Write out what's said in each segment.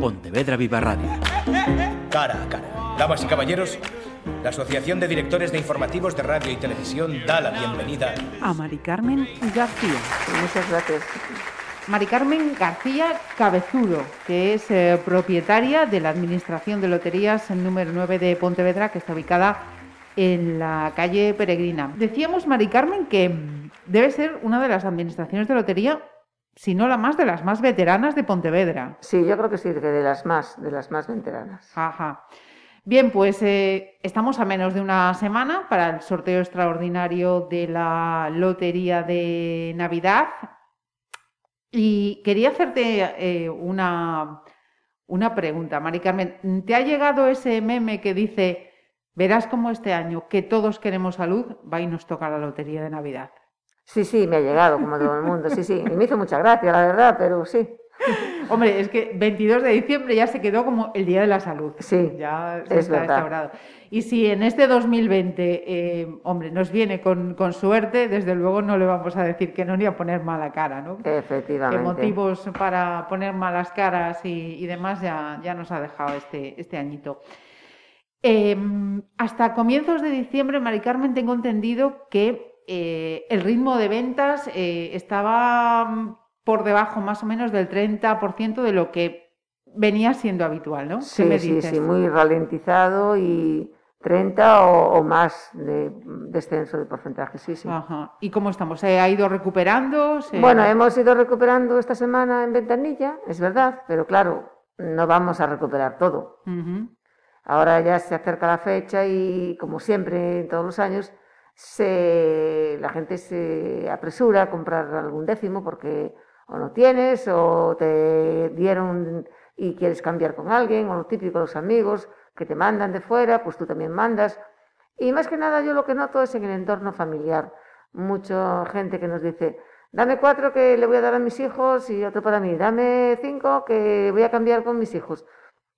Pontevedra Viva Radio. Cara a cara. Damas y caballeros, la Asociación de Directores de Informativos de Radio y Televisión da la bienvenida a Mari Carmen García. Muchas gracias. Mari Carmen García Cabezudo, que es eh, propietaria de la Administración de Loterías número 9 de Pontevedra, que está ubicada en la calle Peregrina. Decíamos, Mari Carmen, que debe ser una de las administraciones de lotería, si no la más, de las más veteranas de Pontevedra. Sí, yo creo que sí, que de las más, de las más veteranas. Ajá. Bien, pues eh, estamos a menos de una semana para el sorteo extraordinario de la Lotería de Navidad y quería hacerte eh, una, una pregunta, Mari Carmen. ¿Te ha llegado ese meme que dice, verás cómo este año que todos queremos salud, va y nos toca la lotería de Navidad? Sí, sí, me ha llegado, como todo el mundo, sí, sí. Y me hizo mucha gracia, la verdad, pero sí. Hombre, es que 22 de diciembre ya se quedó como el Día de la Salud. Sí, ya se está restaurado. Y si en este 2020, eh, hombre, nos viene con, suerte, desde luego no le vamos a decir que no ni a poner mala cara, ¿no? Efectivamente. Que motivos para poner malas caras y, demás ya, ya nos ha dejado este, este añito. Em, hasta comienzos de diciembre, Mari Carmen, tengo entendido que eh, el ritmo de ventas eh, estaba por debajo más o menos del 30% de lo que venía siendo habitual, ¿no? Sí, sí, sí, muy ralentizado y 30 o, más de descenso de porcentaje, sí, sí. Ajá. ¿Y cómo estamos? ¿Se ha ido recuperando? Bueno, hemos ido recuperando esta semana en ventanilla, es verdad, pero claro, no vamos a recuperar todo. Ahora ya se acerca la fecha y, como siempre, en todos los años, se, la gente se apresura a comprar algún décimo porque o no tienes, o te dieron y quieres cambiar con alguien, o lo típico, los amigos que te mandan de fuera, pues tú también mandas. Y más que nada yo lo que noto es en el entorno familiar. Mucha gente que nos dice, dame cuatro que le voy a dar a mis hijos y otro para mí, dame cinco que voy a cambiar con mis hijos.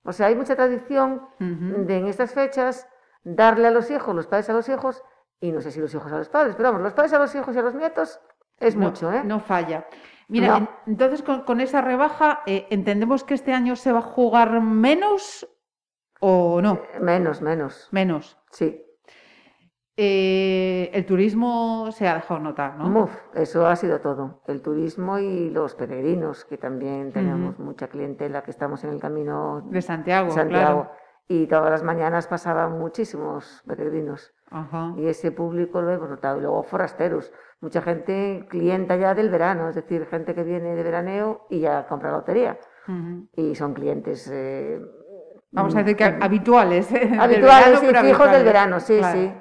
O sea, hay mucha tradición de en estas fechas darle a los hijos, los padres a los hijos, y no sé si los hijos a los padres, pero vamos, los padres a los hijos y a los nietos es mucho, ¿eh? No falla. Mira, entonces con, esa rebaja, eh, ¿entendemos que este año se va a jugar menos o no? Eh, menos, menos. Menos. Sí. Eh, el turismo se ha dejado notar, ¿no? eso ha sido todo. El turismo y los peregrinos, que también tenemos mucha clientela que estamos en el camino de Santiago. Santiago. Y todas las mañanas pasaban muchísimos peregrinos. Y ese público lo hemos notado. Y luego forasteros mucha gente clienta ya del verano, es decir, gente que viene de veraneo y ya compra lotería. Y son clientes. Eh, Vamos a decir que habituales. ¿eh? Habituales y fijos del verano, sí, sí.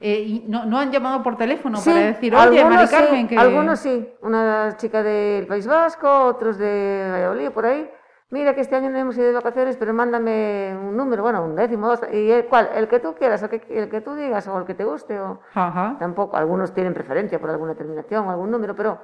Eh, y no, han llamado por teléfono para decir, oye, Mari Carmen, que... Algunos sí, una chica del País Vasco, otros de Valladolid, por ahí, mira que este año no hemos ido de vacaciones, pero mándame un número, bueno, un décimo, dos, y el, ¿cuál? El que tú quieras, el que, el que tú digas, o el que te guste, o tampoco, algunos tienen preferencia por alguna terminación o algún número, pero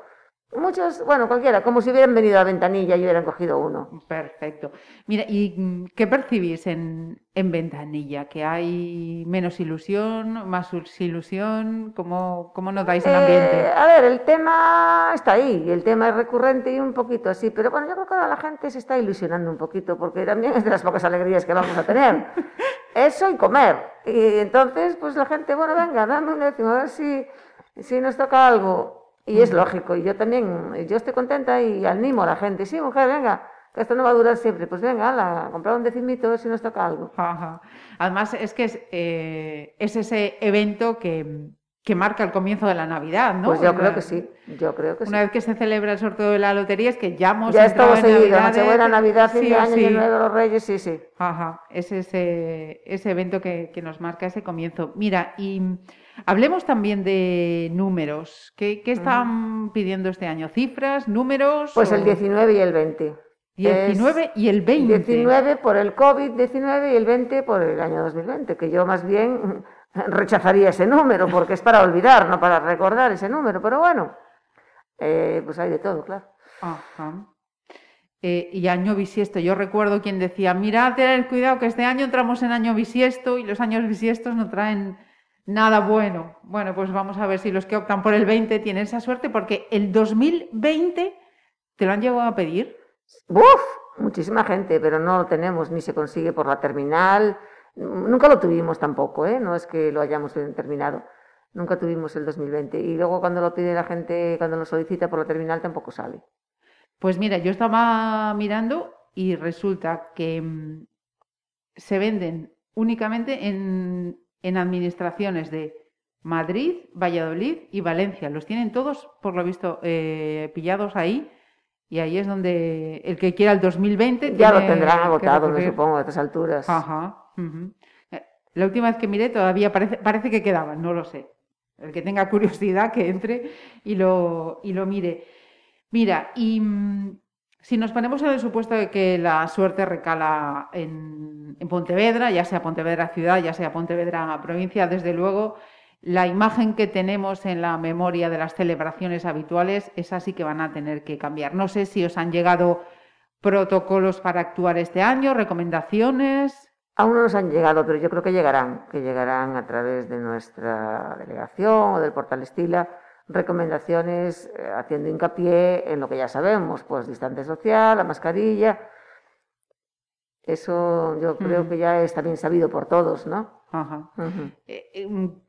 Muchos, bueno, cualquiera, como si hubieran venido a Ventanilla y hubieran cogido uno. Perfecto. Mira, ¿y mm, qué percibís en, en Ventanilla? ¿Que hay menos ilusión, más ilusión? ¿Cómo, cómo notáis el ambiente? Eh, a ver, el tema está ahí, el tema es recurrente y un poquito así, pero bueno, yo creo que ahora la gente se está ilusionando un poquito, porque también es de las pocas alegrías que vamos a tener. Eso y comer. Y entonces, pues la gente, bueno, venga, dame un décimo, a ver si, si nos toca algo. Y es lógico, y yo también, yo estoy contenta y animo a la gente, sí, mujer, venga, que esto no va a durar siempre, pues venga, a comprar un decimito si nos toca algo. Además, es que es, eh, es ese evento que, que, marca el comienzo de la Navidad, ¿no? Pues yo creo que sí, yo creo que Una vez que se celebra el sorteo de la lotería, es que ya hemos Ya estamos seguido, Nochebuena, Navidad, fin de año, el Nuevo, los Reyes, sí, sí. Ajá, es ese, ese evento que, que nos marca ese comienzo. Mira, y... Hablemos también de números. ¿Qué, están pidiendo este año? ¿Cifras? ¿Números? Pues el 19 y el 20. 19 y el 20. 19 por el COVID-19 y el 20 por el año 2020, que yo más bien rechazaría ese número, porque es para olvidar, no para recordar ese número, pero bueno, eh, pues hay de todo, claro. Ajá. Eh, y año bisiesto. Yo recuerdo quien decía, mirad, tened cuidado que este año entramos en año bisiesto y los años bisiestos no traen Nada bueno. Bueno, pues vamos a ver si los que optan por el 20 tienen esa suerte, porque el 2020 te lo han llegado a pedir. ¡Uf! muchísima gente, pero no lo tenemos, ni se consigue por la terminal. Nunca lo tuvimos tampoco, ¿eh? no es que lo hayamos terminado. Nunca tuvimos el 2020. Y luego cuando lo pide la gente, cuando lo solicita por la terminal, tampoco sale. Pues mira, yo estaba mirando y resulta que mm, se venden únicamente en, en administraciones de Madrid, Valladolid y Valencia. Los tienen todos, por lo visto, eh, pillados ahí. Y ahí es donde el que quiera el 2020... Ya lo tendrán agotado, me supongo, a estas alturas. Ajá. Eh, la última vez que miré todavía parece, parece que quedaban, no lo sé. El que tenga curiosidad que entre y lo, y lo mire. Mira, y mm, si nos ponemos en el supuesto de que la suerte recala en, Pontevedra, ya sea Pontevedra ciudad, ya sea Pontevedra provincia, desde luego la imagen que tenemos en la memoria de las celebraciones habituales, es así que van a tener que cambiar. No sé si os han llegado protocolos para actuar este año, recomendaciones. Aún no nos han llegado, pero yo creo que llegarán, que llegarán a través de nuestra delegación o del portal Estila, recomendaciones eh, haciendo hincapié en lo que ya sabemos, pues distancia social, la mascarilla. Eso yo creo que ya es también sabido por todos, ¿no? Ajá.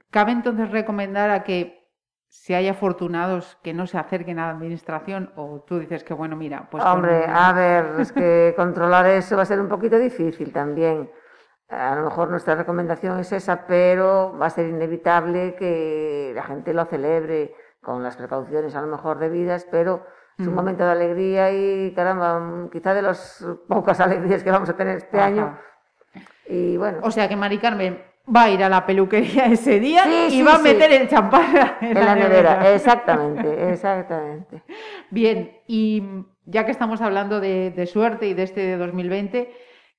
¿Cabe entonces recomendar a que si hay afortunados que no se acerquen a la administración o tú dices que bueno, mira, pues... Hombre, a ver, es que controlar eso va a ser un poquito difícil también. A lo mejor nuestra recomendación es esa, pero va a ser inevitable que la gente lo celebre con las precauciones a lo mejor debidas, pero es un momento de alegría y caramba, quizá de las pocas alegrías que vamos a tener este año. Y bueno. O sea que Mari Carmen, va a ir a la peluquería ese día y va a meter el champán en, la, nevera. Exactamente, exactamente. Bien, y ya que estamos hablando de, suerte y de este de 2020,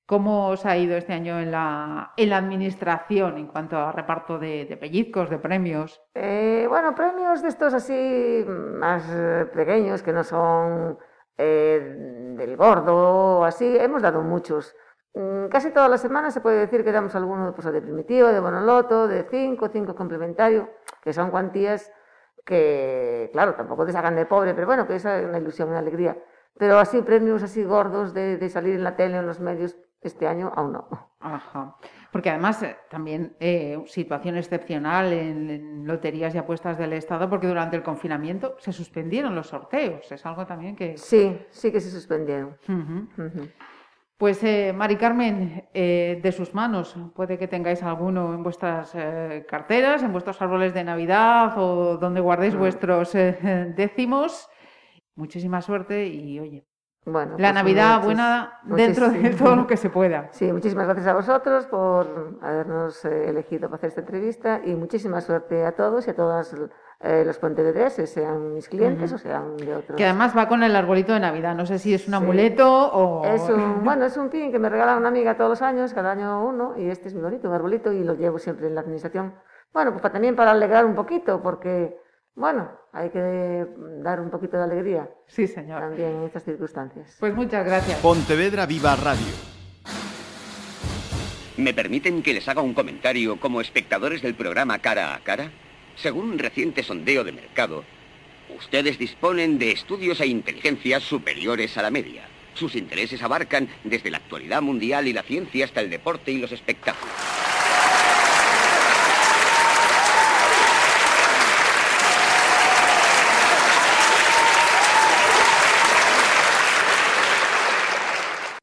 ¿cómo os ha ido este año en la, en la administración en cuanto a reparto de, pellizcos, de premios? Eh, bueno, premios de estos así más eh, pequeños que no son eh, del gordo o así, hemos dado muchos. Mm, casi todas las semanas se puede decir que damos alguno pues, de primitivo, de bonoloto, de 5, 5 complementario, que son cuantías que, claro, tampoco te sacan de pobre, pero bueno, que es una ilusión, una alegría. Pero así, premios así gordos de, salir en la tele, en los medios, este año aún no. Ajá. Porque además eh, también eh, situación excepcional en, loterías y apuestas del Estado, porque durante el confinamiento se suspendieron los sorteos. Es algo también que... Sí, sí que se suspendieron. Pues eh, Mari Carmen, eh, de sus manos, puede que tengáis alguno en vuestras eh, carteras, en vuestros árboles de Navidad o donde guardéis mm. vuestros décimos. Muchísima suerte y oye, bueno, la pues Navidad buena dentro de todo lo que se pueda. Sí, muchísimas gracias a vosotros por habernos elegido para hacer esta entrevista y muchísima suerte a todos y a todas eh, los pontevedreses, sean mis clientes o sean de otros. Que además va con el arbolito de Navidad, no sé si es un amuleto o... Es un, bueno, es un pin que me regala una amiga todos los años, cada año uno, y este es mi bonito, un arbolito, y lo llevo siempre en la administración. Bueno, pues también para alegrar un poquito, porque, bueno, hay que dar un poquito de alegría. Sí, señor. También en estas circunstancias. Pues muchas gracias. Pontevedra Viva Radio. ¿Me permiten que les haga un comentario como espectadores del programa Cara a Cara? Según un reciente sondeo de mercado, ustedes disponen de estudios e inteligencias superiores a la media. Sus intereses abarcan desde la actualidad mundial y la ciencia hasta el deporte y los espectáculos.